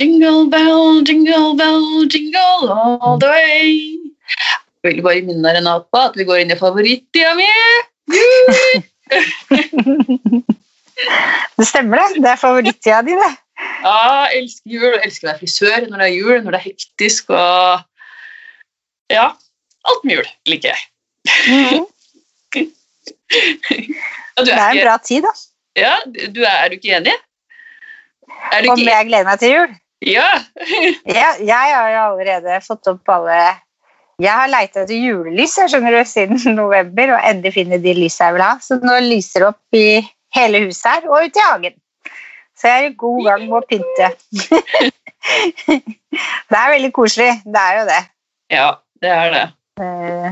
Jingle bell, jingle bell, jingle all the way. Jeg vil bare minne Renate på at vi går inn i favorittida mi. Det stemmer, det. Det er favorittida di, det. Ja, jeg elsker jul. Jeg elsker å være frisør når det er jul, når det er hektisk og Ja, alt med jul liker jeg. Mm. ja, du Det er, en bra tid, da. ja, du er, er du ikke enig? Er du Om ikke jeg gleder meg til jul? Ja! Ja, jeg har jo allerede fått opp alle Jeg har leita etter julelys jeg skjønner du, siden november, og endelig finner de lysa jeg vil ha. Så nå lyser det opp i hele huset her og ute i hagen. Så jeg er i god gang med å pynte. det er veldig koselig. Det er jo det. Ja, det er det. Eh,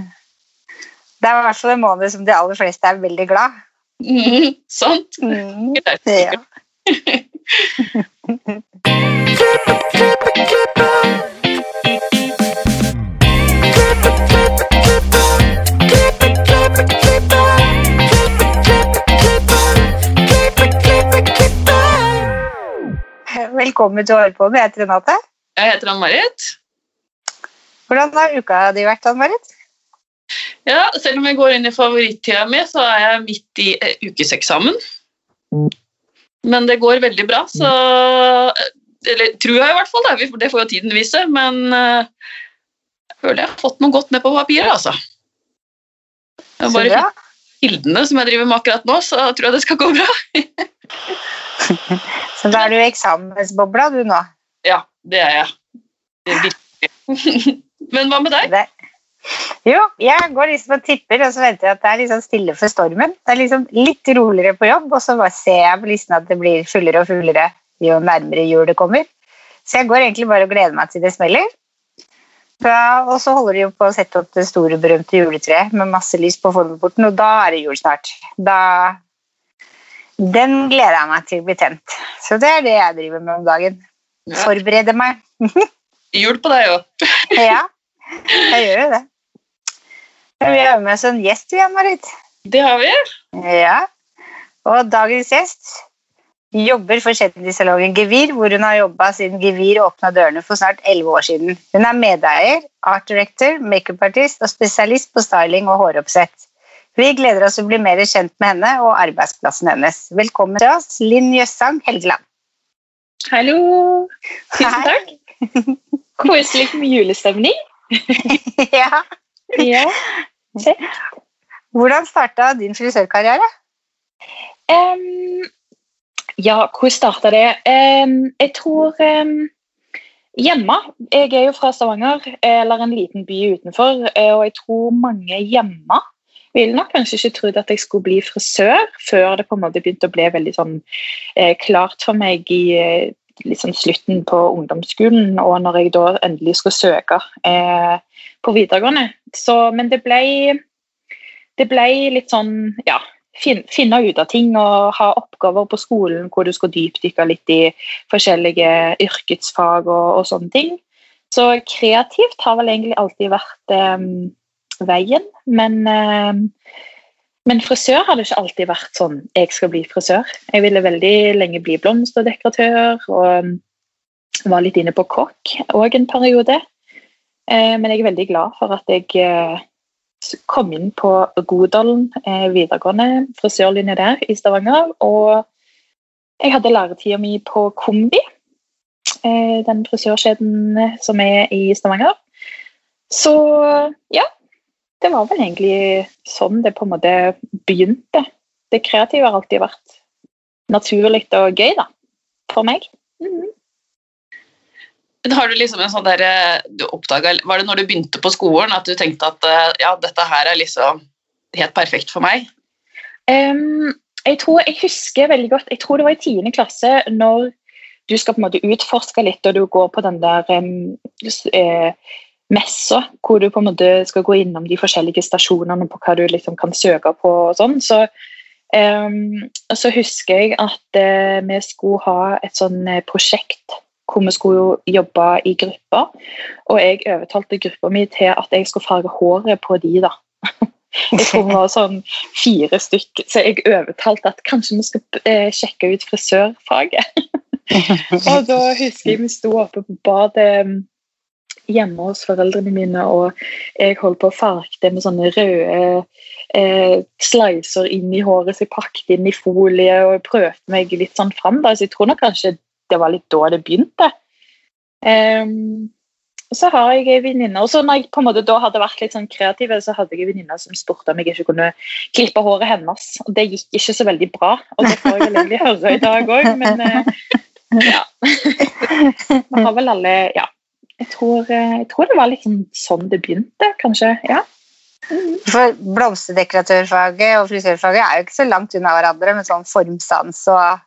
Det er i hvert fall en måned som de aller fleste er veldig glad. Mm, Sant? Mm. Ja. Velkommen til på. Jeg heter Renate. Jeg heter Ann-Marit. Hvordan har uka di vært, Ann-Marit? Ja, selv om jeg går inn i favorittida mi, så er jeg midt i eh, ukeseksamen. Men det går veldig bra, så Eller tror jeg i hvert fall, da. Det får jo tiden vise. Men eh, jeg føler jeg har fått noe godt ned på papiret, altså. Er bare ja. kildene som jeg driver med akkurat nå, så tror jeg det skal gå bra. Så da er du i eksamensbobla, du nå. Ja, det er jeg. Det er. Men hva med deg? Det. Jo, jeg går liksom og tipper, og så venter jeg at det er liksom stille for stormen. Det er liksom litt roligere på jobb, og så bare ser jeg på listen at det blir fullere og fullere jo nærmere jul det kommer. Så jeg går egentlig bare og gleder meg til det smeller. Ja, og så holder de jo på å sette opp det store, berømte juletreet med masse lys på formelporten, og da er det jul snart. Da Den gleder jeg meg til blir tent. Så det er det jeg driver med om dagen. Forbereder meg. Jul på deg òg. Ja, jeg gjør jo det. Vi har med oss en gjest igjen, Marit. Det har vi. Ja. Og dagens gjest jobber for kjendissalongen Gevir, hvor hun har jobba siden Gevir åpna dørene for snart 11 år siden. Hun er medeier, art director, makeupartist og spesialist på styling og håroppsett. Vi gleder oss til å bli mer kjent med henne og arbeidsplassen hennes. Velkommen til oss, Linn Jøssang Helgeland. Hallo! Tusen takk. Koselig med julestemning. ja. Ja. Hvordan starta din frisørkarriere? Em, ja, hvor starta det? Jeg tror em, hjemme. Jeg er jo fra Stavanger, eller en liten by utenfor, eh, og jeg tror mange hjemme ville nok kanskje ikke trodd at jeg skulle bli frisør, før det på en måte begynte å bli veldig sånn eh, klart for meg i liksom slutten på ungdomsskolen, og når jeg da endelig skulle søke eh, på videregående. Så, men det ble, det ble litt sånn, ja, finne ut av ting og ha oppgaver på skolen hvor du skal dypdykke litt i forskjellige yrkesfag og, og sånne ting. Så kreativt har vel egentlig alltid vært eh, veien, men eh, men frisør hadde ikke alltid vært sånn jeg skal bli frisør. Jeg ville veldig lenge bli blomsterdekoratør og var litt inne på kokk òg en periode. Eh, men jeg er veldig glad for at jeg eh, kom inn på Godalen eh, videregående frisørlinje der i Stavanger. Og jeg hadde læretida mi på Kombi, eh, den frisørkjeden eh, som er i Stavanger. Så ja, det var vel egentlig sånn det på en måte begynte. Det kreative har alltid vært naturlig og gøy, da. For meg. Mhm. Men Har du liksom en sånn der, eh, du oppdaget, Var det når du begynte på skolen at du tenkte at eh, ja, dette her er liksom helt perfekt for meg? Um, jeg tror jeg husker veldig godt Jeg tror det var i tiende klasse når du skal på en måte utforske litt, og du går på den der um, eh, messa hvor du på en måte skal gå innom de forskjellige stasjonene på hva du liksom kan søke på og sånn. Så, um, så husker jeg at uh, vi skulle ha et sånn prosjekt hvor vi skulle jo jobbe i grupper. Og jeg overtalte gruppa mi til at jeg skulle farge håret på de, da. Jeg tror vi var sånn fire stykker, så jeg overtalte at kanskje vi skal eh, sjekke ut frisørfaget. og da husker jeg vi sto oppe på badet um, hjemme hos foreldrene mine, og jeg holdt på å farge det med sånne røde eh, slicer inn i håret, så jeg pakket inn i folie og prøvde meg litt sånn fram. Da. Så jeg tror nok kanskje det var litt da det begynte. Um, så har jeg ei venninne og så når jeg på en måte da hadde vært litt sånn kreativ, så hadde jeg ei venninne som spurte om jeg ikke kunne klippe håret hennes. og Det gikk ikke så veldig bra, og det får jeg vel egentlig høre i dag òg, men uh, ja. Vi har vel alle Ja. Jeg tror, uh, jeg tror, det var liksom sånn det begynte, kanskje. ja. For blomsterdekoratørfaget og frisørfaget er jo ikke så langt unna hverandre med sånn formsans og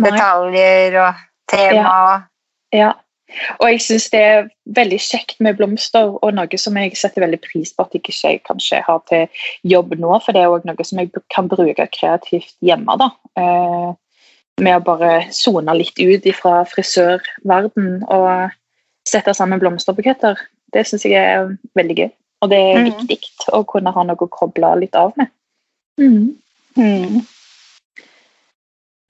detaljer og tema. Ja. ja. Og jeg syns det er veldig kjekt med blomster, og noe som jeg setter veldig pris på at jeg ikke kanskje har til jobb nå, for det er òg noe som jeg kan bruke kreativt hjemme. da. Eh, med å bare sone litt ut fra frisørverden og sette sammen blomsterbuketter. Det syns jeg er veldig gøy, og det er mm. viktig å kunne ha noe å koble litt av med. Mm. Mm.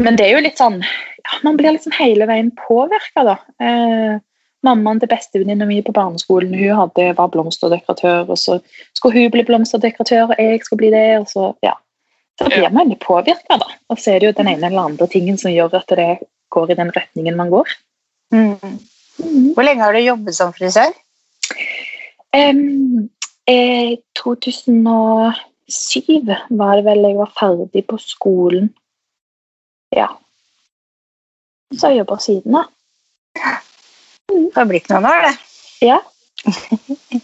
Men det er jo litt sånn ja, Man blir liksom hele veien påvirka, da. Eh, mammaen til bestevenninna mi på barneskolen hun hadde, var blomsterdekoratør, og så skulle hun bli blomsterdekoratør, og jeg skulle bli det. og så, ja. Så blir man veldig påvirka, da. Og så er det jo den ene eller andre tingen som gjør at det går i den retningen man går. Mm. Mm. Hvor lenge har du jobbet som frisør? Um, eh, 2007 var det vel jeg var ferdig på skolen. Ja. Så jeg jobba siden, da. Det har blitt noen år, det. Ja.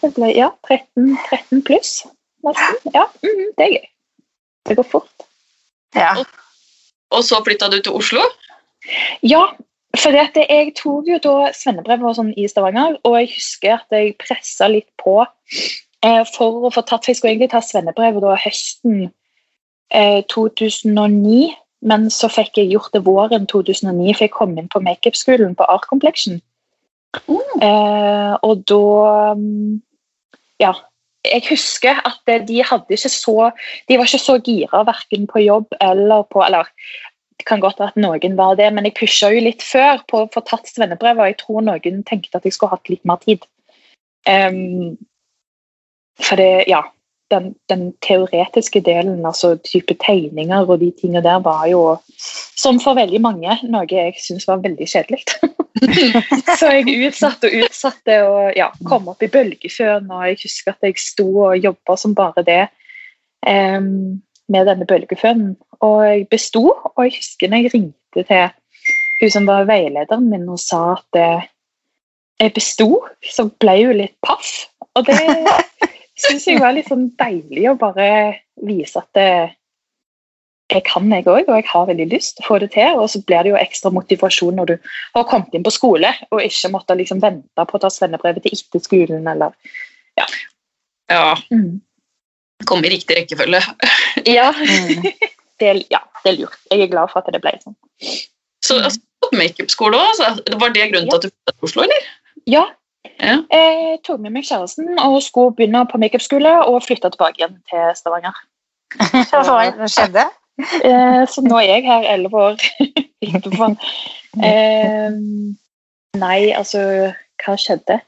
Det ble, ja 13, 13 pluss, nesten. Ja, mm, det er gøy. Det går fort. Ja. Og, og så flytta du til Oslo? Ja, for jeg tok jo da svennebrev sånn i Stavanger, og jeg husker at jeg pressa litt på eh, for å få tatt For jeg skulle egentlig ta svennebrev da høsten eh, 2009. Men så fikk jeg gjort det våren 2009, for jeg kom inn på makeupskolen på Art Complexion. Mm. Eh, og da mm, Ja. Jeg husker at de hadde ikke så De var ikke så gira verken på jobb eller på Eller det kan godt være at noen var det, men jeg pusha jo litt før på å få tatt svennebrevet, og jeg tror noen tenkte at jeg skulle hatt litt mer tid. Um, for det Ja den, den, teoretiske delen, altså type tegninger og de tingene der, var jo, som for veldig mange, noe jeg syntes var veldig kjedelig. så jeg utsatte og utsatte og ja, kom opp i bølgeføen, og jeg husker at jeg sto og jobba som bare det um, med denne bølgefønen. Og jeg besto, og jeg husker når jeg ringte til hun som var veilederen min og sa at eh, jeg besto, så ble hun litt paff. Og det syns jeg var litt sånn deilig å bare vise at det, jeg kan, jeg òg, og jeg har veldig lyst til å få det til. Og så blir det jo ekstra motivasjon når du har kommet inn på skole og ikke måtte liksom vente på å ta svennebrevet til etter skolen, eller ja. Ja. Mm. Kom i riktig rekkefølge. ja. Mm. Det, ja. Det er lurt. Jeg er glad for at det ble sånn. Så altså, makeupskole òg, var det grunnen til at du flyttet til Oslo, eller? Ja, ja. Jeg tok med meg kjæresten og skulle begynne på makeupskole og flytte tilbake igjen til Stavanger. Hva skjedde? Eh, så nå er jeg her elleve år etterpå. Eh, nei, altså Hva skjedde?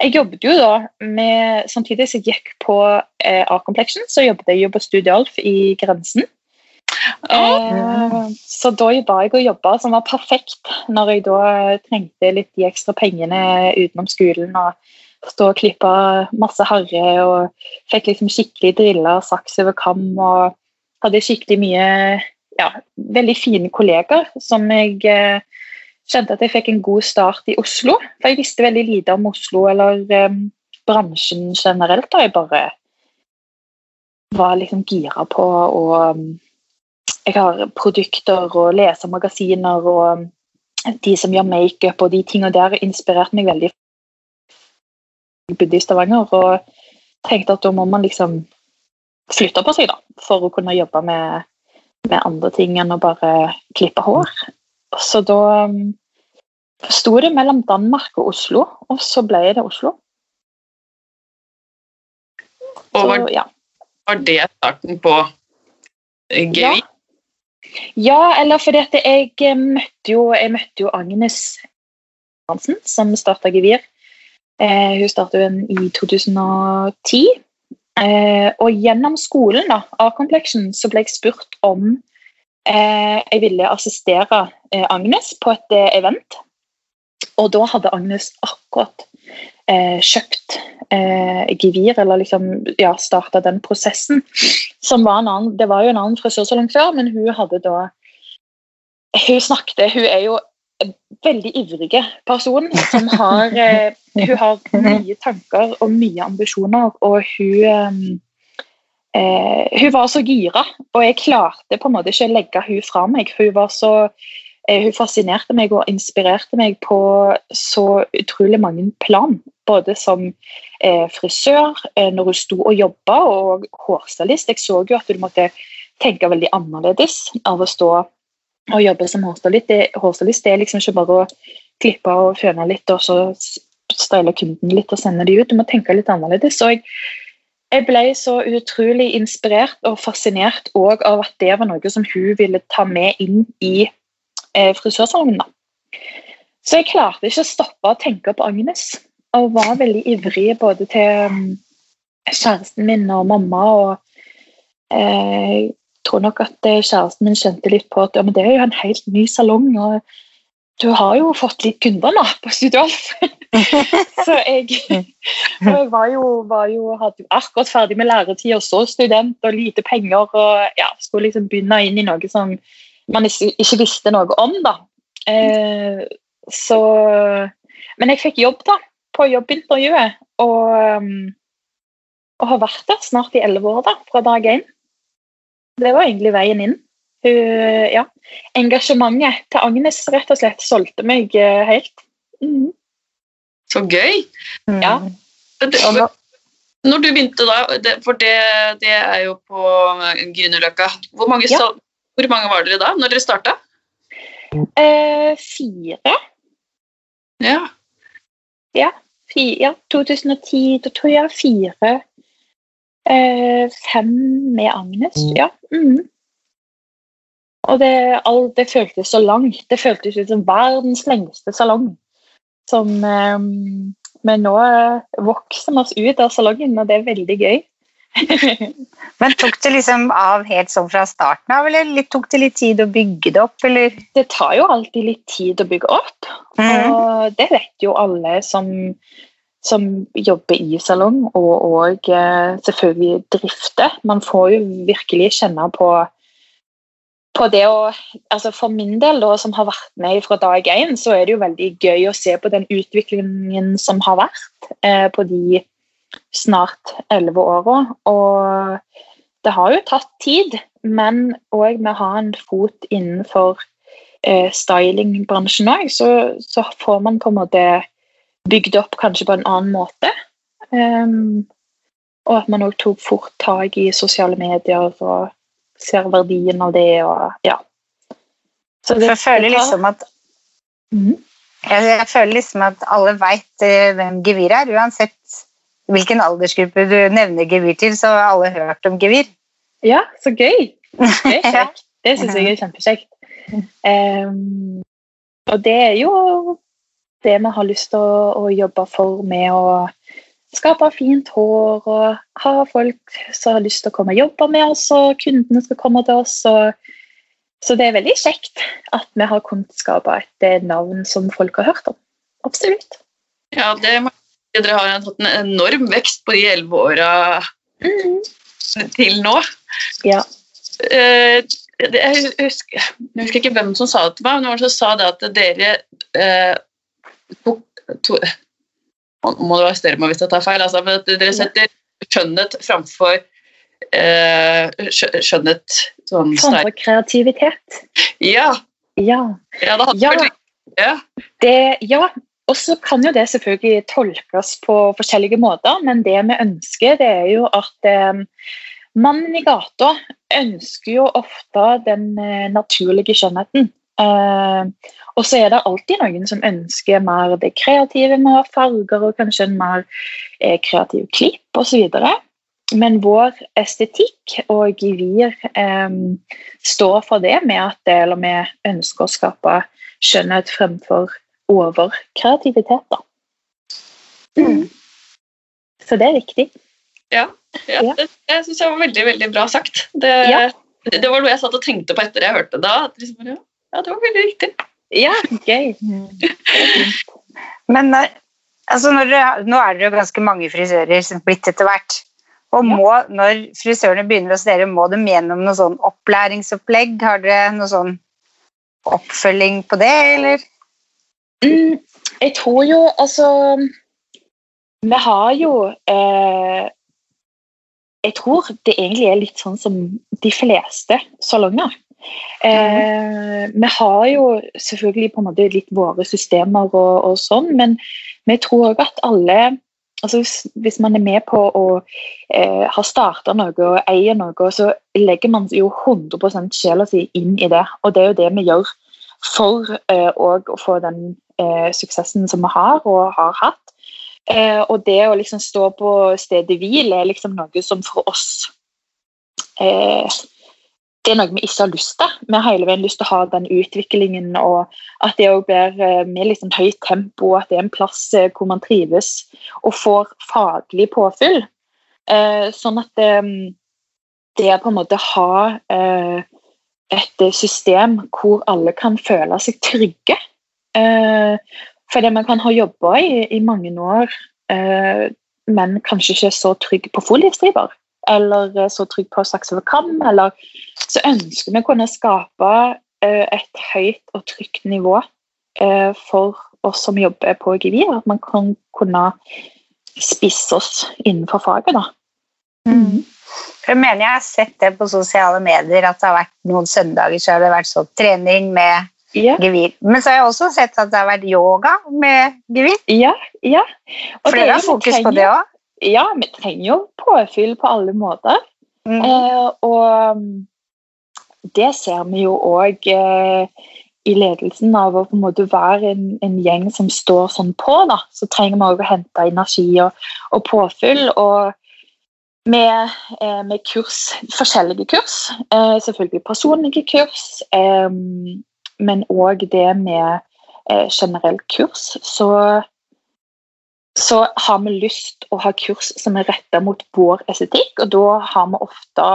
Jeg jobbet jo da med Samtidig som jeg gikk på eh, A-Complexion, så jobbet jeg jo på Studio Alf i Grensen. Eh, så da var jeg og jobba, som var perfekt når jeg da trengte litt de ekstra pengene utenom skolen. og Stå og klippe masse harre og fikk liksom skikkelig drilla saks over kam. Og hadde skikkelig mye ja, veldig fine kollegaer som jeg eh, kjente at jeg fikk en god start i Oslo. For jeg visste veldig lite om Oslo eller eh, bransjen generelt. da Jeg bare var liksom gira på å jeg har produkter og leser magasiner og de som gjør makeup og de tingene der inspirerte meg veldig. Jeg bodde i Stavanger og tenkte at da må man liksom flytte på seg da, for å kunne jobbe med, med andre ting enn å bare klippe hår. Så da um, sto det mellom Danmark og Oslo, og så ble det Oslo. Og var, så, ja. var det starten på Gevi? Ja. Ja, eller fordi at jeg eh, møtte jo, jeg møtte jo Agnes Hansen, som starta Gevir. Eh, hun startet den i 2010. Eh, og gjennom skolen, da, A-Complexion, så ble jeg spurt om eh, jeg ville assistere eh, Agnes på et eh, event. Og da hadde Agnes akkurat eh, kjøpt Gevir, eller liksom ja, starta den prosessen. Som var en annen, det var jo en annen frisørsalong før, men hun hadde da Hun snakket Hun er jo en veldig ivrig person som har Hun har mye tanker og mye ambisjoner, og hun eh, Hun var så gira, og jeg klarte på en måte ikke å legge hun fra meg. Hun var så eh, hun fascinerte meg og inspirerte meg på så utrolig mange plan. Både som eh, frisør, eh, når hun sto og jobba, og hårstylist. Jeg så jo at hun måtte tenke veldig annerledes av å stå og jobbe som hårstylist. Det, hårstylist, er liksom ikke bare å klippe og føne litt og så style kunden litt og sende de ut. Du må tenke litt annerledes. Og jeg, jeg ble så utrolig inspirert og fascinert av at det var noe som hun ville ta med inn i eh, frisørsalongen. Så jeg klarte ikke å stoppe å tenke på Agnes, og var veldig ivrig både til um, kjæresten min og mamma. og eh, tror nok at eh, kjæresten min kjente litt på at ja, det er jo en helt ny salong. og du har jo fått litt kunder nå på Studolf. så jeg, jeg var jo, var jo, hadde jo akkurat ferdig med læretid og så student og lite penger. og ja, Skulle liksom begynne inn i noe som man ikke, ikke visste noe om. da. Eh, så, men jeg fikk jobb da, på jobbintervjuet, og, um, og har vært der snart i elleve år da, fra dag én. Det var egentlig veien inn. Hun, ja, engasjementet til Agnes rett og slett solgte meg eh, helt. Mm. Så gøy! Mm. Ja. Når du begynte da, for det, det er jo på Grünerløkka, hvor, mange, ja. Hvor mange var dere da når dere starta? Eh, fire. Ja. Ja, fire, ja, 2010. Da tror jeg fire. Eh, fem med Agnes. Mm. Ja. Mm. Og det, all, det føltes så langt. Det føltes ut som verdens lengste salong. Som eh, Men nå vokser vi oss ut av salongen, og det er veldig gøy. men tok det liksom av helt sånn fra starten av, eller tok det litt tid å bygge det opp, eller? Det tar jo alltid litt tid å bygge opp, mm. og det vet jo alle som, som jobber i salong, og, og eh, selvfølgelig drifter. Man får jo virkelig kjenne på på det å altså For min del, da, som har vært med fra dag én, så er det jo veldig gøy å se på den utviklingen som har vært eh, på de snart elleve åra. Og det har jo tatt tid, men òg med å ha en fot innenfor eh, stylingbransjen òg, så, så, får man på en måte bygd opp kanskje på en annen måte. Um, og at man òg tok fort tak i sosiale medier og ser verdien av det og ja. Så det, jeg føler liksom at mm. jeg, jeg, føler liksom at alle veit eh, hvem gevir er, uansett hvilken aldersgruppe du nevner gevir til, så har alle hørt om gevir. Ja, så gøy! Det er kjekt. Det syns jeg er kjempekjekt. Um, og det er jo det vi har lyst til å, å jobbe for med å skape fint hår og ha folk som har lyst til å komme og jobbe med oss, og kundene skal komme til oss. Og, så det er veldig kjekt at vi har kunnet skape et navn som folk har hørt om. Absolutt. Ja, det må dere har hatt en enorm vekst på de elleve åra mm. til nå. Ja. Eh, jeg, husker, jeg, husker, ikke hvem som sa det til meg, men noen som sa det at dere eh, tok, to, må du arrestere meg hvis jeg tar feil, altså, men at dere setter skjønnhet framfor eh, skjønnhet sånn Framfor kreativitet. Ja. Ja. Ja, det ja. ja. Det, ja. Og så kan jo det selvfølgelig tolkes på forskjellige måter, men det vi ønsker, det er jo at eh, mannen i gata ønsker jo ofte den eh, naturlige skjønnheten. Eh, og så er det alltid noen som ønsker mer det kreative med farger og kanskje en mer eh, kreativ klipp osv. men vår estetikk og gevir eh, står for det med at eller vi ønsker å skape skjønnhet fremfor overkreativitet. da. Mm. Så det er viktig. Ja, ja, Ja. det, det syns jeg var veldig veldig bra sagt. Det, Ja. det var noe jeg satt og tenkte på etter jeg hørte det. At liksom, ja, ja, det var veldig riktig. Ja, gøy. Men eh, altså når nå er dere jo ganske mange frisører som blitt etter hvert. Og Ja. må, når frisørene begynner hos dere, må de gjennom noe sånn opplæringsopplegg? Har dere noe sånn oppfølging på det, eller? Mm, jeg tror jo altså Vi har jo eh, Jeg tror det egentlig er litt sånn som de fleste salonger. Eh, vi har jo selvfølgelig på en måte litt våre systemer og, og sånn, men vi tror òg at alle altså hvis, hvis man er med på å eh, ha starta noe og eier noe, så legger man jo 100 sjela si inn i det. Og det er jo det vi gjør for eh, å få den eh, suksessen som vi har og har hatt. Eh, og det å liksom stå på stedet hvil er liksom noe som for oss eh, Det er noe vi ikke har lyst til. Vi har hele veien lyst til å ha den utviklingen, og at det òg blir eh, med litt sånn høyt tempo, at det er en plass eh, hvor man trives og får faglig påfyll. Eh, sånn at det er på en måte ha eh, et system hvor alle kan føle seg trygge. Eh, fordi man kan ha jobba i, i mange år, eh, men kanskje ikke så trygg på foliestriper. Eller eh, så trygg på saks over kam. Eller så ønsker vi å kunne skape et høyt og trygt nivå for oss som jobber på gevir. At man kan kunne spisse oss innenfor faget. da. For jeg mener jeg har sett det på sosiale medier at det har vært noen søndager så har det vært sånn trening med Ja, gevir. Men så har jeg også sett at det har vært yoga med gevir. ja. ja. Og er dere har fokus trenger, på det òg. Ja, vi trenger jo påfyll på alle måter. Mm. Eh, og um, det ser vi jo òg eh, i ledelsen av å på en måte være en, en gjeng som står sånn på. da, Så trenger vi òg å hente energi og, og påfyll. og med, eh, med kurs, forskjellige kurs. Eh, selvfølgelig personlige kurs, eh, men òg det med eh, generelt kurs. Så, så har vi lyst å ha kurs som er retta mot vår estetikk, og da har vi ofte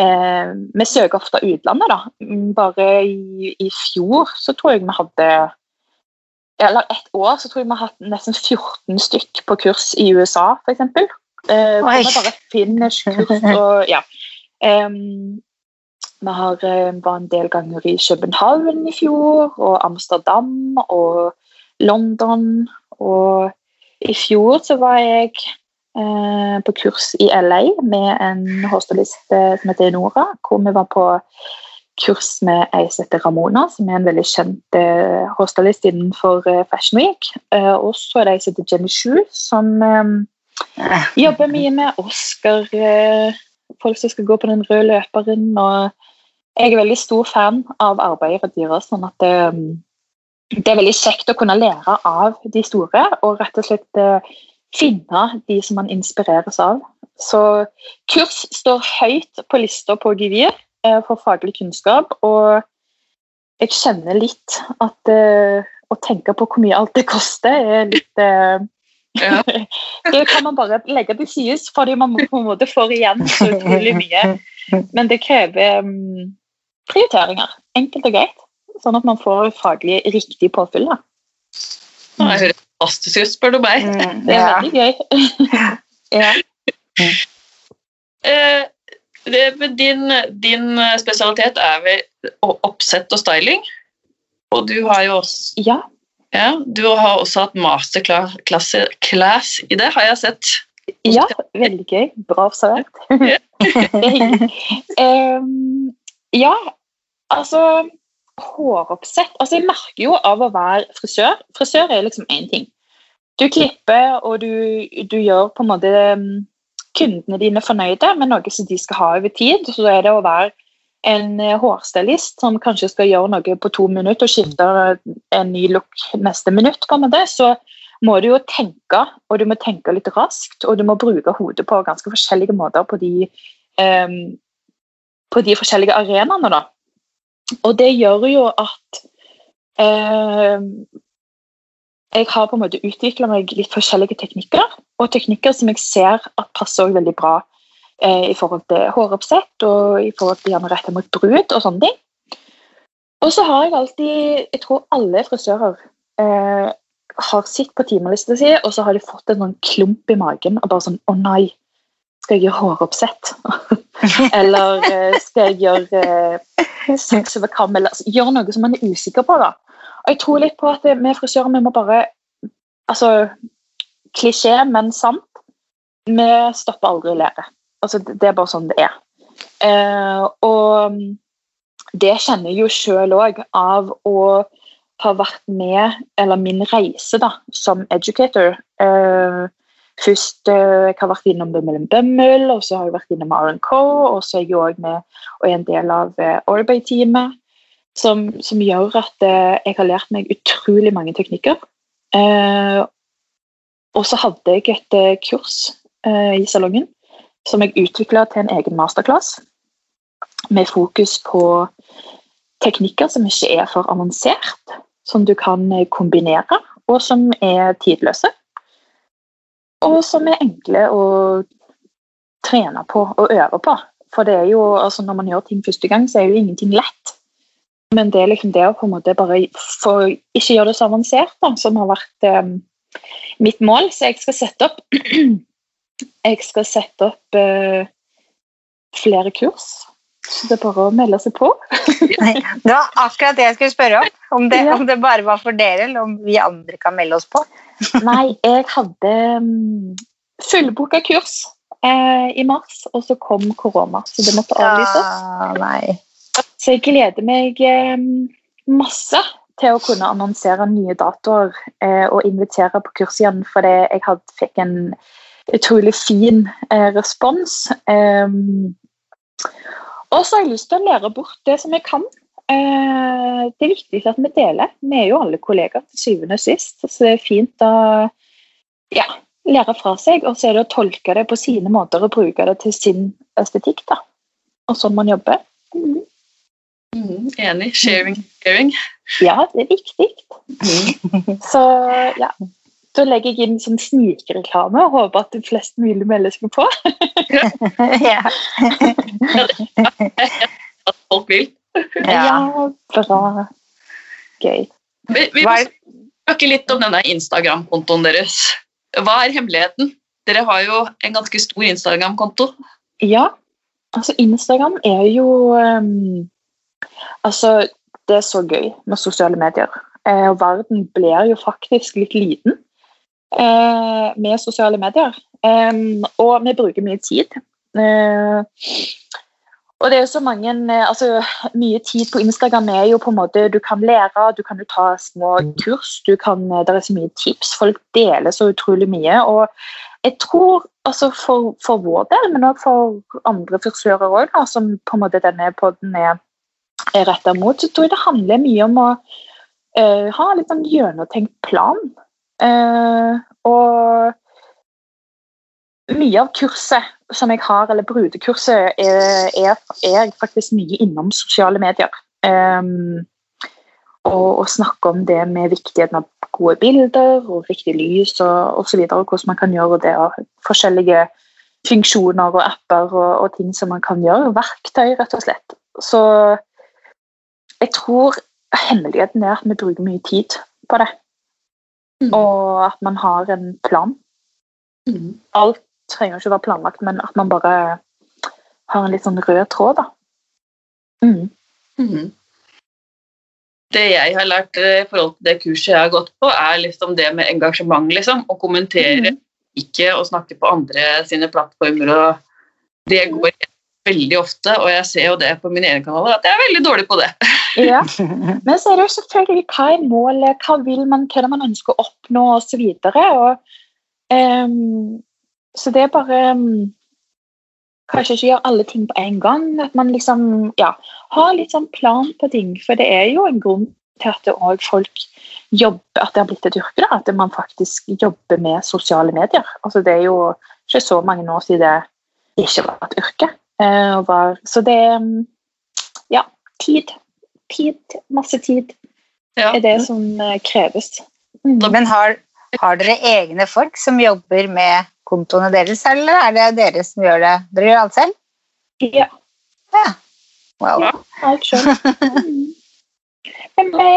eh, Vi søker ofte utlandet, da. Mm, Bare i, i fjor så tror jeg vi hadde Eller ett år så tror jeg vi har hatt nesten 14 stykk på kurs i USA, f.eks. Eh, bare finish-kurs og ja. Em, vi har, eh, var en del ganger i København i fjor, og Amsterdam og London. Og i fjor så var jeg eh, på kurs i LA med en hårstylist som heter Nora, hvor vi var på kurs med ei som heter Ramona, som er en veldig kjent eh, hårstylist innenfor eh, Fashion Week. Eh, og så er det ei som heter Jenny Shu, som eh, jobber mye med Oscar, eh, folk som skal gå på den røde løperen. og Jeg er veldig stor fan av arbeidet deres. sånn at det, det er veldig kjekt å kunne lære av de store, og rett og slett eh, finne de som man inspireres av. Så kurs står høyt på lista på Givir eh, for faglig kunnskap, og jeg kjenner litt at uh, å tenke på hvor mye alt det koster, er litt eh, Ja. det kan man bare legge til sides, fordi man på en måte får igjen så utrolig mye. Men det krever um, prioriteringer, enkelt og greit. Sånn at man får faglig riktig påfyll. Da. Det høres fantastisk ut, spør du meg. Mm, Det er ja. veldig gøy. ja. Uh, det, men din, din spesialitet er vel oppsett og styling. Og du har jo også, ja. Ja, du har også hatt masterclass i det, har jeg sett. Ja, veldig gøy. Bra observert. Er. Em, ja, altså Håroppsett altså Jeg merker jo av å være frisør Frisør er liksom én ting. Du klipper, og du, du gjør på en måte kundene dine fornøyde med noe som de skal ha over tid. Så er det å være en eh, hårstylist som kanskje skal gjøre noe på to minutter og skifte en ny look neste minutt, på en måte, så må du jo tenke, og du må tenke litt raskt, og du må bruke hodet på ganske forskjellige måter på de, um, på de forskjellige arenaene. da. Og det gjør jo at um, jeg har på en måte utvikla meg litt forskjellige teknikker, og teknikker som jeg ser at passer veldig bra eh, i forhold til håroppsett og i forhold til gjerne retta mot brud og sånne ting. Og så har jeg alltid Jeg tror alle frisører eh, har sett på timelista si, og så har de fått en sånn klump i magen og bare sånn Å nei, skal jeg gjøre håroppsett? eller eh, skal jeg gjøre eh, saks over kam? Eller altså, gjøre noe som man er usikker på, da. Og jeg tror litt på at vi frisører vi må bare Altså, klisjé, men sant. Vi stopper aldri læret. Altså, det er bare sånn det er. Eh, og det kjenner jeg jo sjøl òg av å ha vært med, eller min reise da, som educator. Eh, først eh, jeg har vært innom Bømmel Bømmel, og så har jeg vært innom R&K, og så er jeg òg med og er en del av eh, Orbay-teamet. Som, som, gjør at eh, jeg har lært meg utrolig mange teknikker. Eh, og så hadde jeg et kurs i salongen som jeg utvikla til en egen masterclass med fokus på teknikker som ikke er for avansert, som du kan eh, kombinere, og som er tidløse. Og som er enkle å trene på og øve på. For det er jo, altså når man gjør ting første gang, så er jo ingenting lett. Men det er liksom det å på en måte bare for ikke gjøre det så avansert, da, som har vært um, mitt mål. Så jeg skal sette opp Jeg skal sette opp uh, flere kurs så det er bare å melde seg på. det var akkurat det jeg skulle spørre om. Om det, ja. om det, bare var for dere, eller om vi andre kan melde oss på. Nei, jeg hadde um, fullbooka kurs eh, i mars, og så kom korona, så det måtte avlyses. Ah, så jeg gleder meg eh, masse til å kunne annonsere nye datoer eh, og invitere på kurs igjen, fordi jeg had, fikk en utrolig fin eh, respons. Um, og så har jeg lyst til å lære bort det som jeg kan. Eh, det er viktig at vi deler. Vi er jo alle kollegaer til syvende og sist. Så det er fint å ja, lære fra seg, og så er det å tolke det på sine måter og bruke det til sin estetikk. da. Og sånn man jobber. Mm. Mm, enig. Sharing, sharing. Ja, det er viktig. Mm. Så ja, da legger jeg inn sånn snikreklame og håper at flest mulig melder seg på. ja. At folk vil. Ja, bra. Gøy. Vi, vi må snakke litt om denne Instagram-kontoen deres. Hva er hemmeligheten? Dere har jo en ganske stor Instagram-konto. Ja, altså Instagram er jo um, Altså, det er så gøy med sosiale medier. Eh, verden blir jo faktisk litt liten med sosiale medier. Og vi bruker mye tid. Uh, og det er så mange, eh, altså Mye tid på Instagram er jo på en måte Du kan lære, du kan jo ta små kurs, du kan, det er så mye tips. Folk deler så utrolig mye. og jeg tror altså for, for vår del, men også for andre frisører òg, som på en måte denne poden er, er retta mot, så tror jeg det handler mye om å uh, ha litt sånn gjennomtenkt plan. Uh, og mye av kurset som jeg har, eller brudekurset, er, er, er faktisk mye innom sosiale medier. Um, og, og snakke om det med viktigheten av gode bilder og riktig lys og osv. Hvordan man kan gjøre det, og forskjellige funksjoner og apper og, og, ting som man kan gjøre. Verktøy, rett og slett. Så jeg tror hemmeligheten er at vi bruker mye tid på det. Mm. Og at man har en plan. Mm. Alt trenger ikke å være planlagt, men at man bare har en litt sånn rød tråd, da. Mm. Mm. Det jeg har lært eh, i forhold til det kurset jeg har gått på, er liksom det med engasjement, liksom. Å kommentere, mm. ikke å snakke på andre sine plattformer. og Det går veldig ofte, og jeg ser jo det på mine egne kanaler, at jeg er veldig dårlig på det. ja, Men så er det jo selvfølgelig hva er målet, hva vil man, hva er det man ønsker å oppnå osv. Um, så det er bare um, Kanskje ikke gjøre alle ting på en gang. At man liksom ja, har litt sånn plan på ting. For det er jo en grunn til at det folk jobber, at det har blitt et yrke. Da, at man faktisk jobber med sosiale medier. Altså, det er jo ikke så mange år siden det ikke var et yrke. Eh, var, så det Ja, tid. Tid. Masse tid Ja. er det som eh, kreves. Mm. Men har, har dere egne folk som jobber med kontoene deres, eller er det dere som gjør det? Dere gjør alt selv? Ja, Wow. Ja. alt sjøl. Men det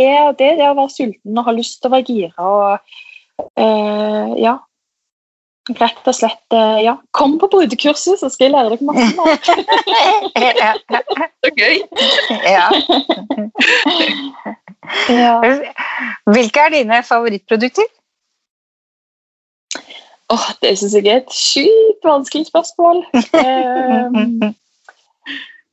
er det, det å være sulten og ha lyst til å være gira og eh, ja. Rett og slett eh, ja. Kom på brudekurset, så skal jeg lære dere masse. mer. ja. Så gøy. ja. ja. Hvilke er dine favorittprodukter? Åh, det syns jeg er et sjukt vanskelig spørsmål. Eh,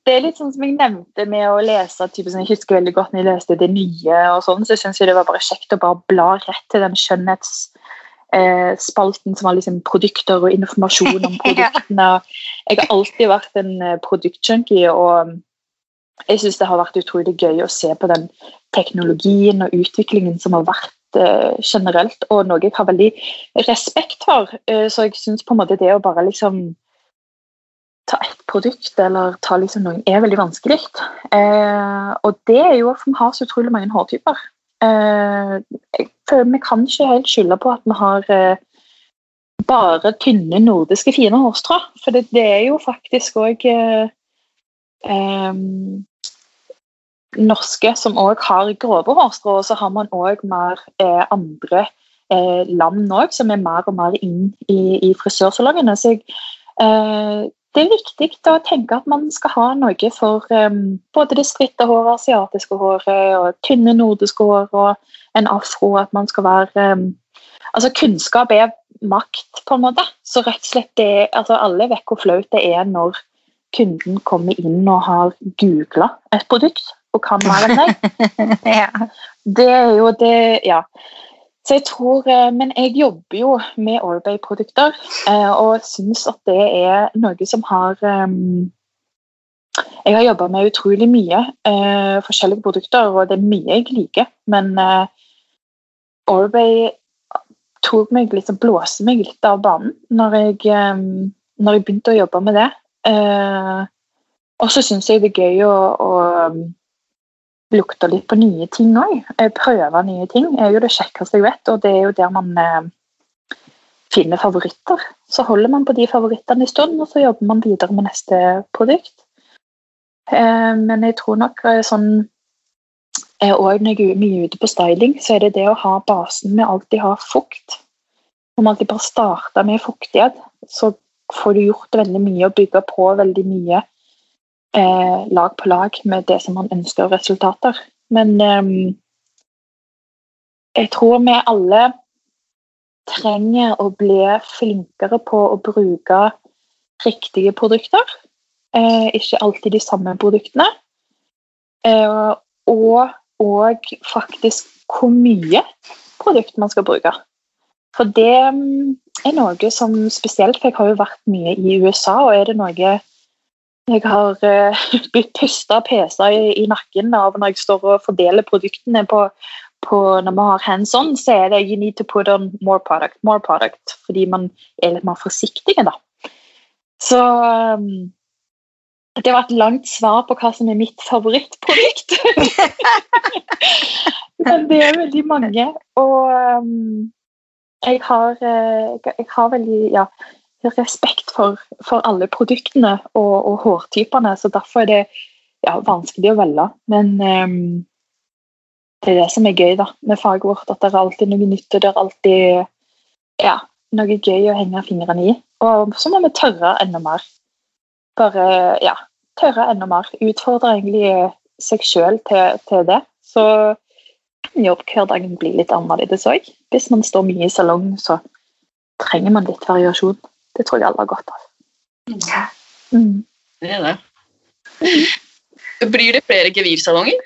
det er litt sånn som jeg nevnte med å lese type, sånn, Jeg husker veldig godt når jeg leste det nye, og sånn, så syns jeg det var bare kjekt å bare bla rett til den skjønnhetsspalten eh, spalten som var liksom produkter og informasjon om produktene. Jeg har alltid vært en eh, produktjunkie, og jeg syns det har vært utrolig gøy å se på den teknologien og utviklingen som har vært eh, generelt, og noe jeg har veldig respekt for. Eh, så jeg syns på en måte det å bare liksom ta ett produkt eller ta liksom noen er veldig vanskelig. Og det er jo at vi har så utrolig mange hårtyper. Eh, føler Vi kan ikke helt skylde på at vi har eh, bare tynne, nordiske, fine hårstrå. For det, det er jo faktisk òg eh, norske som òg har grove hårstrå, og så har man òg mer eh, andre eh, land òg som er mer og mer inn i, i frisørsalongene. Så jeg, eh, det er viktig å tenke at man skal ha noe for um, både det stritte håret, asiatiske håret, og tynne nordiske hår og en afro. At man skal være um, Altså, kunnskap er makt, på en måte. Så rett og slett det, altså, alle vet hvor flaut det er når kunden kommer inn og har googla et produkt og kan mer enn deg. ja. Det er jo det Ja. Så jeg tror, eh, Men jeg jobber jo med Orbay-produkter eh, og syns at det er noe som har um, Jeg har jobba med utrolig mye uh, forskjellige produkter, og det er mye jeg liker. Men Orbay tok meg liksom, blåste meg litt av banen når jeg, um, når jeg begynte å jobbe med det. Og så syns jeg det er gøy å, å um, lukte litt på nye ting òg. Prøve nye ting er jo det kjekkeste jeg vet, og det er jo der man eh, finner favoritter. Så holder man på de favorittene en stund, og så jobber man videre med neste produkt. Eh, men jeg tror nok eh, sånn òg når jeg er mye ute på styling, så er det det å ha basen med alltid ha fukt. Om man alltid bare starter med fuktighet, så får du gjort veldig mye og bygge på veldig mye eh, lag på lag med det som man ønsker av resultater. Men eh, jeg tror vi alle trenger å bli flinkere på å bruke riktige produkter. Eh, ikke alltid de samme produktene. Eh, og, og faktisk hvor mye produkt man skal bruke. For det mm, er noe som spesielt, for jeg har jo vært mye i USA, og er det noe jeg har uh, blitt pusta PC i, i, nakken av når jeg står og fordeler produktene på, på når vi har hands on, så er det you need to put on more product, more product, fordi man er litt mer forsiktige, da. Så um, det var et langt svar på hva som er mitt favorittprodukt. Men det er veldig mange, og um, jeg har, uh, jeg har veldig ja, respekt for, for alle produktene og, og, hårtypene, så derfor er det ja, vanskelig å velge. Men um, det er det som er gøy da, med faget vårt, at det er alltid noe nytt, og det er alltid ja, noe gøy å henge fingrene i. Og så må vi tørre enda mer. Bare ja, tørre enda mer. Utfordre egentlig seg sjøl til, til, det. Så jobbhverdagen blir litt annerledes òg. Hvis man står mye i salong, så trenger man litt variasjon. Det tror jeg alle har godt av. Mm. Det er det. Blir det flere gevirsalonger?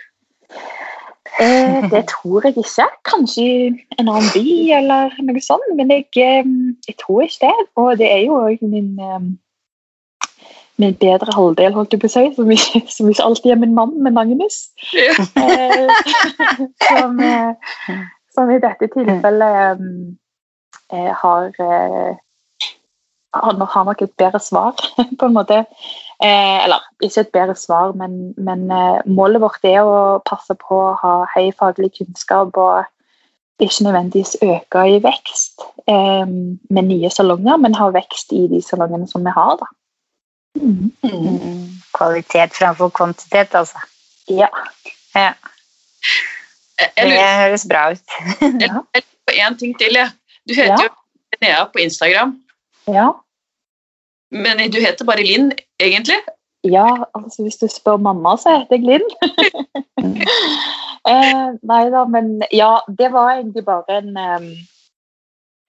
Eh, det tror jeg ikke. Kanskje i en annen by eller noe sånt, men jeg, eh, jeg tror ikke det. Og det er jo òg min, eh, min bedre halvdel, holdt jeg på å si, som ikke, som ikke alltid er min mann, men Magnus. Ja. Eh, som, eh, som i dette tilfellet eh, har eh, Han har nok et bedre svar, på en måte. Eh, eller ikke et bedre svar, men, men eh, målet vårt er å passe på å ha høy faglig kunnskap og ikke nødvendigvis øke i vekst eh, med nye salonger, men ha vekst i de salongene som vi har. da. Mm. Mm. Kvalitet framfor kvantitet, altså. Ja. Ja, det høres bra ut. Ja. på én ting til. Jeg. Du heter Ja. jo Linnea på Instagram, ja. men du heter bare Linn, egentlig. Ja, altså hvis du spør mamma, så heter jeg Linn. eh, nei da, men ja, det var egentlig bare en,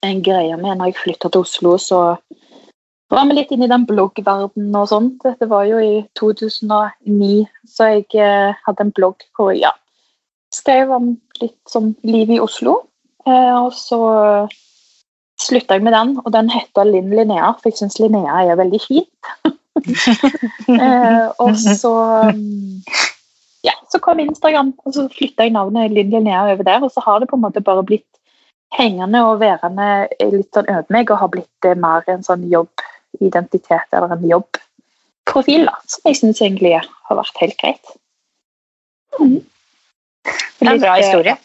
en greie med når jeg flytta til Oslo, så var vi litt inne i den bloggverdenen og sånt. Dette var jo i 2009, så jeg eh, hadde en blogg hvor jeg ja, skrev om litt sånn liv i Oslo. Eh, og så slutta jeg med den, og den heter Linn Linnea, for jeg syns Linnea er veldig fint. Eh, og så ja, så kom Instagram, og så flytta jeg navnet Linn Linnea over der. Og så har det på en måte bare blitt hengende og værende litt sånn over meg og har blitt eh, mer en sånn jobbidentitet eller en jobbprofil, da, som jeg syns egentlig har vært helt greit. Mm. Det er en bra eh, historie.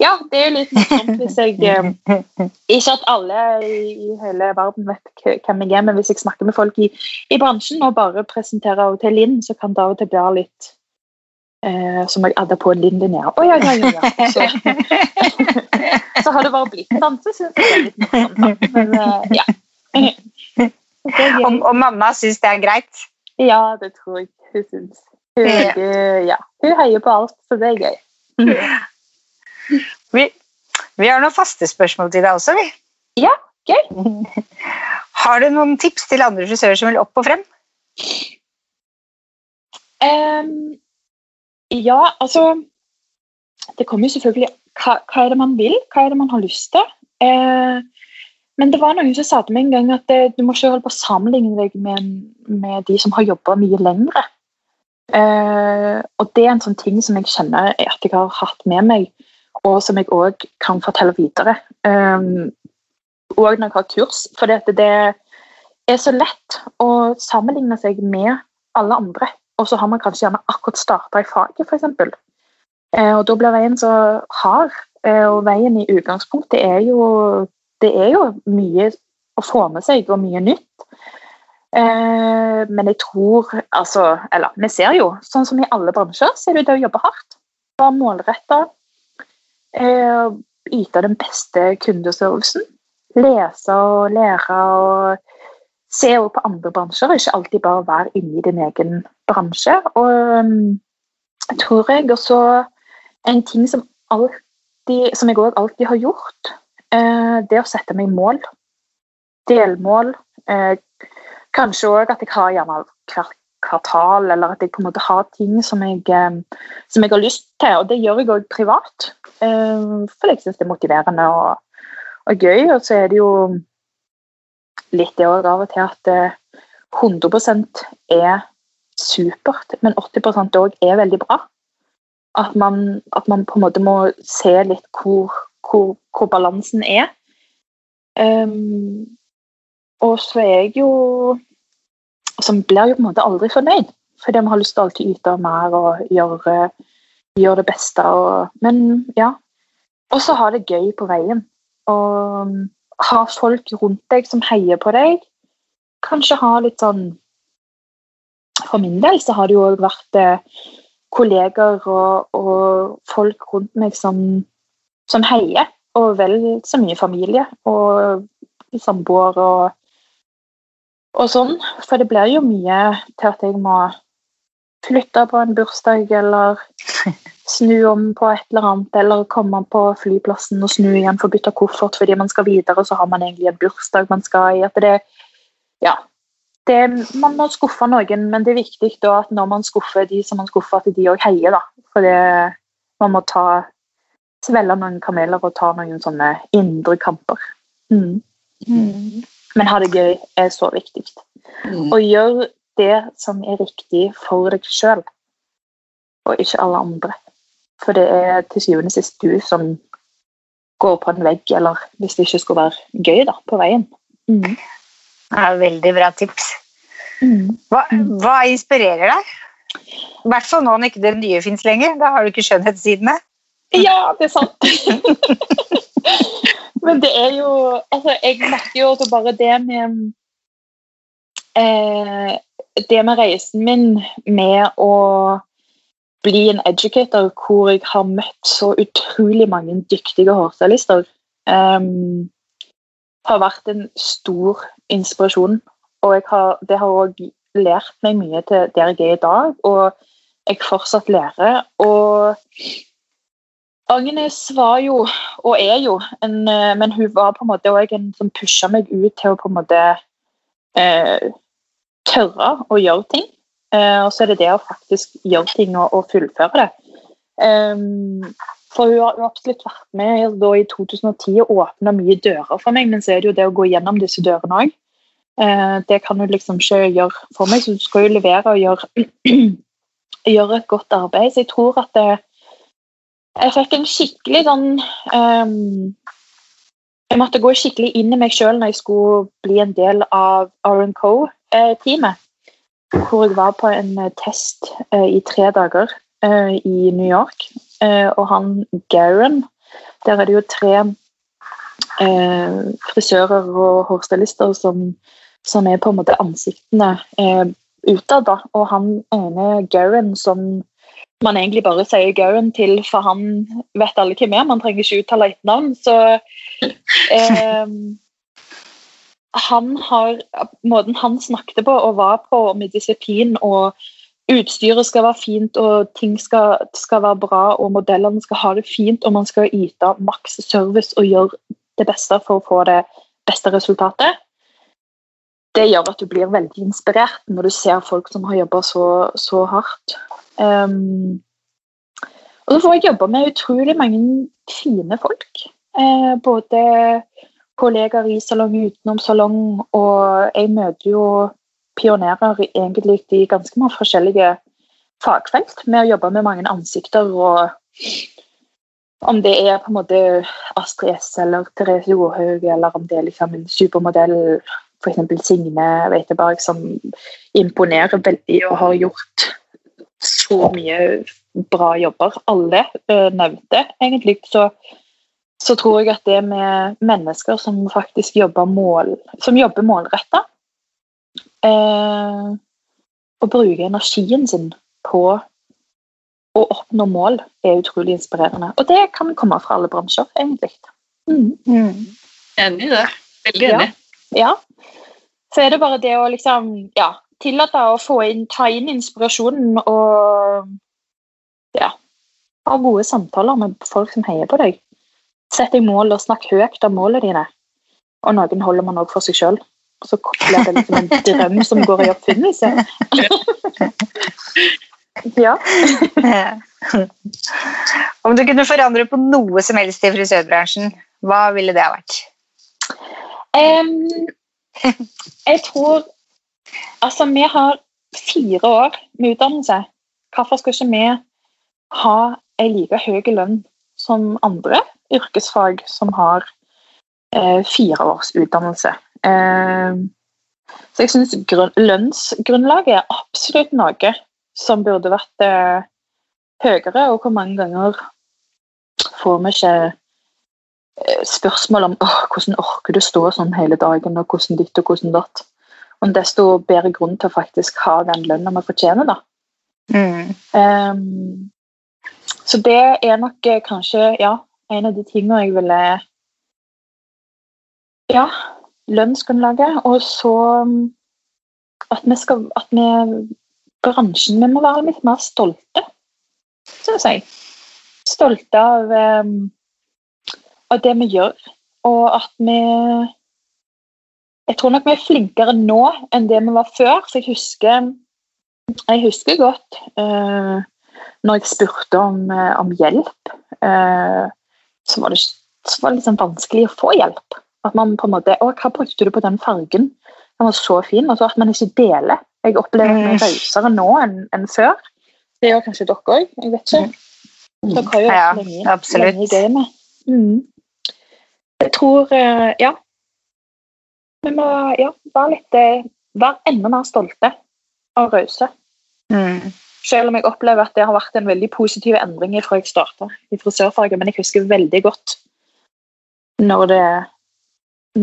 Ja, det er jo litt morsomt hvis jeg eh, Ikke at alle i, hele verden vet hvem jeg er, men hvis jeg snakker med folk i, i bransjen og bare presenterer og til Linn, så kan det av og til bli litt eh, som jeg adder på Linn Linnea. Å ja, ja, ja. ja. Så, så har det bare blitt sånn, så syns jeg det er litt morsomt. Men eh, ja. Og, og mamma syns det er greit. Ja, det tror jeg hun syns. Hun, Ja. ja. hun heier på alt, så det er gøy. Vi, vi har noen faste spørsmål til deg også, vi. Ja, gøy. Har du noen tips til andre frisører som vil opp og frem? Um, ja, altså Det kommer jo selvfølgelig hva, hva er det man vil, hva er det man har lyst til. Uh, men det var noen som sa til meg en gang at det, du må ikke holde på å sammenligne deg med, med de som har jobba mye lengre. Uh, og det er en sånn ting som jeg kjenner at jeg har hatt med meg, og som jeg òg kan fortelle videre. Um, og når jeg har kurs. For det er så lett å sammenligne seg med alle andre og så har man kanskje gjerne akkurat starta i faget, f.eks. Eh, og da blir veien så hard. Eh, og veien i utgangspunktet er jo Det er jo mye å få med seg, og mye nytt. Eh, men jeg tror altså Eller vi ser jo, sånn som i alle bransjer, så er det det å jobbe hardt. Være målretta. Eh, yte den beste kundeservicen. Lese og lære og se også på andre bransjer, ikke alltid bare være inne i din egen bransje. Og um, tror jeg også en ting som, alltid, som jeg òg alltid har gjort, eh, det å sette meg mål. Delmål. Eh, kanskje òg at jeg har gjerne hvert kvartal, eller at jeg på en måte har ting som jeg, eh, som jeg har lyst til. Og det gjør jeg òg privat, eh, for jeg syns det er motiverende og, og gøy. Og så er det jo litt det òg av og til at eh, 100% er supert, men 80% òg er veldig bra. At man, at man på en måte må se litt hvor, hvor, hvor balansen er. Um, og så er jeg jo Som blir jo på en måte aldri fornøyd, fordi vi har lyst til å alltid yte mer og gjøre, gjøre det beste. Og, men ja. Og så ha det gøy på veien. Og ha folk rundt deg som heier på deg. Kanskje ha litt sånn For min del så har det jo òg vært eh, kolleger og, og folk rundt meg som, som heier. Og vel så mye familie og samboer og, og sånn. For det blir jo mye til at jeg må flytte på en bursdag eller snu om på et eller annet, eller komme på flyplassen og snu igjen for å bytte koffert fordi man skal videre, så har man egentlig en bursdag man skal i. At det, ja, det, man må skuffe noen, men det er viktig da at når man skuffer de som man skuffer, at de òg heier. da. For det, man må ta, svelge noen kameler og ta noen sånne indre kamper. Mm. Men ha det gøy er så viktig. Mm. Og gjør det som er riktig for deg sjøl, og ikke alle andre. For det er til syvende og sist du som går på en vegg, eller hvis det ikke skulle være gøy da, på veien. Mm. Det er veldig bra tips. Mm. Hva, hva inspirerer deg? I hvert fall nå når ikke det nye fins lenger. Da har du ikke skjønnhetssidene. Ja, det er sant. Men det er jo Altså, jeg merker jo at bare det med eh, Det med reisen min med å bli en educator hvor jeg har møtt så utrolig mange dyktige hårstylister, um, har vært en stor inspirasjon. Og har, det har òg lært meg mye til der jeg er i dag, og jeg fortsatt lærer. Og Agnes var jo, og er jo, en, eh, men hun var på en måte også en som pusha meg ut til å på en måte eh, tørre å gjøre ting. Eh, og så er det det å faktisk gjøre ting og, og fullføre det. Um, for hun har absolutt vært med da, i 2010 og åpna mye dører for meg, men så er det jo det å gå gjennom disse dørene òg. Eh, det kan hun liksom ikke gjøre for meg, så hun skal jo levere og gjøre, gjøre et godt arbeid. Så jeg tror at det, jeg fikk en skikkelig sånn um, Jeg måtte gå skikkelig inn i meg sjøl når jeg skulle bli en del av R&Co-teamet. Hvor jeg var på en test uh, i tre dager uh, i New York. Uh, og han Garen Der er det jo tre frisører og hårstylister som, som, er på en måte ansiktene utad. Og han ene Garen som man egentlig bare sier Garen til, for han vet alle hvem er. Man trenger ikke uttale et navn. Så eh, han har Måten han snakket på og var på med disiplin og utstyret skal være fint og ting skal, skal, være bra og modellene skal ha det fint og man skal yte maks service og gjøre det beste for å få det beste resultatet. Det gjør at du blir veldig inspirert når du ser folk som har jobba så, så hardt. Um, og så får jeg jobbe med utrolig mange fine folk. Eh, både kollegaer i salong utenom salong, og jeg møter jo pionerer egentlig i ganske mange forskjellige fagfelt med å jobbe med mange ansikter. og Om det er på en måte Astrid S eller Therese Johaug, eller om det er liksom en supermodell, f.eks. Signe Weiteberg, som imponerer veldig og har gjort så mye bra jobber. Alle uh, nevnte egentlig. Så, så, tror jeg at det med mennesker som faktisk jobber, mål, som jobber målretta uh, og bruker energien sin på å oppnå mål, er utrolig inspirerende. Og det kan komme fra alle bransjer, egentlig. Mm. Mm. Enig i det. Veldig enig. Ja. ja. Så er det bare det å liksom Ja, tillate å få inn, ta inn inspirasjonen og ja, ha gode samtaler med folk som heier på deg. Sett deg mål og snakk høyt om målene dine. Og noen holder man òg for seg sjøl. Så blir det liksom en drøm som går i oppfinnelse. ja. Om du kunne forandre på noe som helst i frisørbransjen, hva ville det ha vært? Um, jeg tror Altså, vi har fire år med utdannelse. Hvorfor skal ikke vi ha en like høy lønn som andre yrkesfag som har eh, fire års utdannelse? Eh, så jeg syns lønnsgrunnlaget er absolutt noe som burde vært eh, høyere, og hvor mange ganger får vi ikke eh, spørsmål om hvordan orker du stå sånn hele dagen, og hvordan ditt og hvordan datt og desto bedre grunn til å faktisk ha den lønna vi fortjener. da. Mm. Um, så det er nok eh, kanskje ja, en av de tingene jeg ville Ja, lønnsgrunnlaget. Og så mm, at vi skal At vi bransjen Vi må være litt mer stolte, syns jeg. Stolte av, um, av det vi gjør, og at vi jeg tror nok vi er flinkere nå enn det vi var før. For jeg husker, jeg husker godt uh, når jeg spurte om, uh, om hjelp, uh, så var det, så var det liksom vanskelig å få hjelp. At man på en måte, å, 'Hva brukte du på den fargen?' Den var så fin. Og så at man ikke deler Jeg opplever meg rausere nå enn enn før. Det gjør kanskje dere òg. Jeg vet ikke. Dere har jo Ja, lenge, lenge i gamet. Mm. Jeg tror eh, Ja. Vi må ja, være litt eh, Være enda mer stolte og rause. Mm. Selv om jeg opplever at det har vært en veldig positiv endring fra jeg starta i frisørfaget. Men jeg husker veldig godt når det,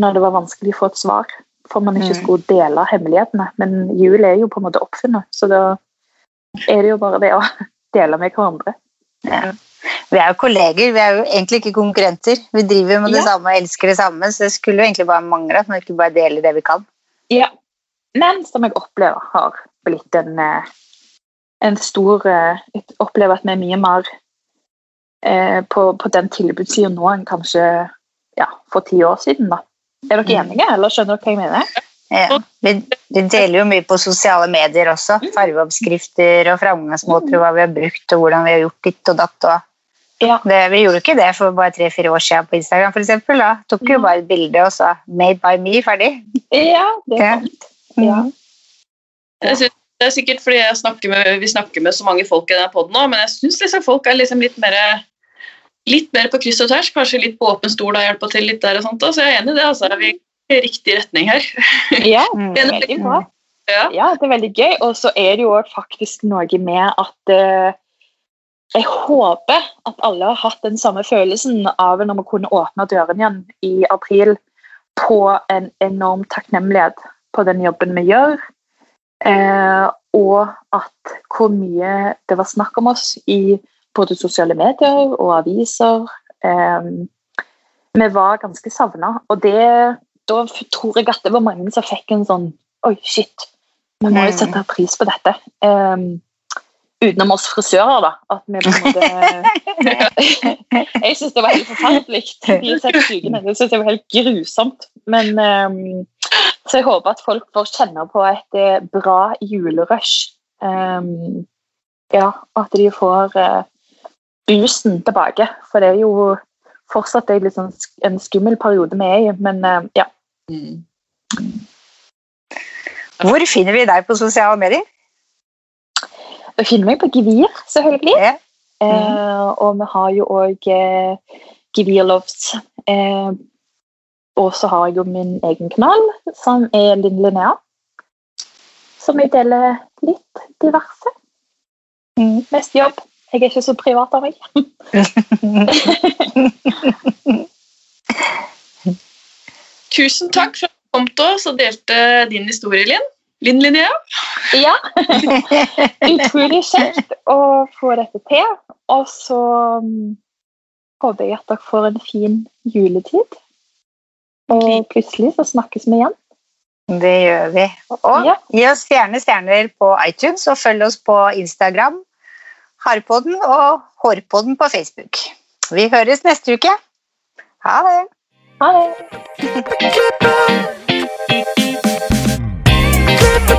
når det var vanskelig å få et svar. For man ikke Mm. skulle dele hemmelighetene. Men jul er jo på en måte oppfunnet, så da er det jo bare det å dele med hverandre. Ja. Vi er jo kolleger, vi er jo egentlig ikke konkurrenter. Vi driver med det Ja. samme og elsker det samme, så det skulle jo egentlig bare mangle at man ikke bare deler det vi kan. Ja. Men som jeg opplever har blitt en, eh, en stor eh, Jeg opplever at vi er mye mer eh, på, på den tilbudssida nå enn kanskje ja, for ti år siden. da. Er dere Mm. enige, eller skjønner dere hva jeg mener? Ja. Vi, vi deler jo mye på sosiale medier også. Fargeoppskrifter og framgangsmåter og hva vi har brukt og hvordan vi har gjort ditt og datt. Og Ja. det, vi gjorde ikke det for bare tre-fire år siden på Instagram, for eksempel. Da tok jo bare et bilde og sa 'made by me', ferdig. Ja, det er Ja. sant. Ja. Jeg synes, det er sikkert fordi jeg snakker med, vi snakker med så mange folk i denne poden nå, men jeg syns liksom folk er liksom litt mer litt mer på kryss og tvers. Kanskje litt på åpen stol og hjelpa til litt der og sånt. da, Så jeg er enig i det. altså. Vi er i riktig retning her. ja, Mm. veldig bra. Ja. Ja, det er veldig gøy. Og så er det jo faktisk noe med at eh, jeg håper at alle har hatt den samme følelsen av når vi kunne åpne døren igjen i april, på en enorm takknemlighet på den jobben vi gjør. Eh, og at hvor mye det var snakk om oss i både sosiale medier og aviser. Eh, vi var ganske savna, og det, da tror jeg at det var mange som fikk en sånn Oi, shit. Vi må jo Mm. sette pris på dette. Um, utenom oss frisører, da. At vi på en måte Jeg syns det var helt forferdelig de seks ukene. Det synes jeg var helt grusomt. Men um, Så jeg håper at folk får kjenne på et eh, bra julerush. Um, ja, at de får uh, boosten tilbake. For det er jo fortsatt en, litt sånn sk- en skummel periode vi er i. Men uh, ja. Mm. Hvor finner vi deg på sosiale medier? Du finner meg på Gevir, selvfølgelig. Ja. Eh, og vi har jo òg eh, Gevirlovs. Eh, og så har jeg jo min egen kanal, som er Linn Linnea. Som jeg deler litt diverse. Mm. Mest jobb. Jeg er ikke så privat av meg. Tusen takk for at du kom til oss og delte din historie, Linn. Linn Linnea. Ja. Utrolig kjekt å få dette til. Og så mm, håper jeg at dere får en fin juletid. Og plutselig så snakkes vi igjen. Det gjør vi. Og Ja. gi oss gjerne stjerner på iTunes, og følg oss på Instagram, Harpodden og Hårpodden på Facebook. Vi høres neste uke. Ha det. Ha det.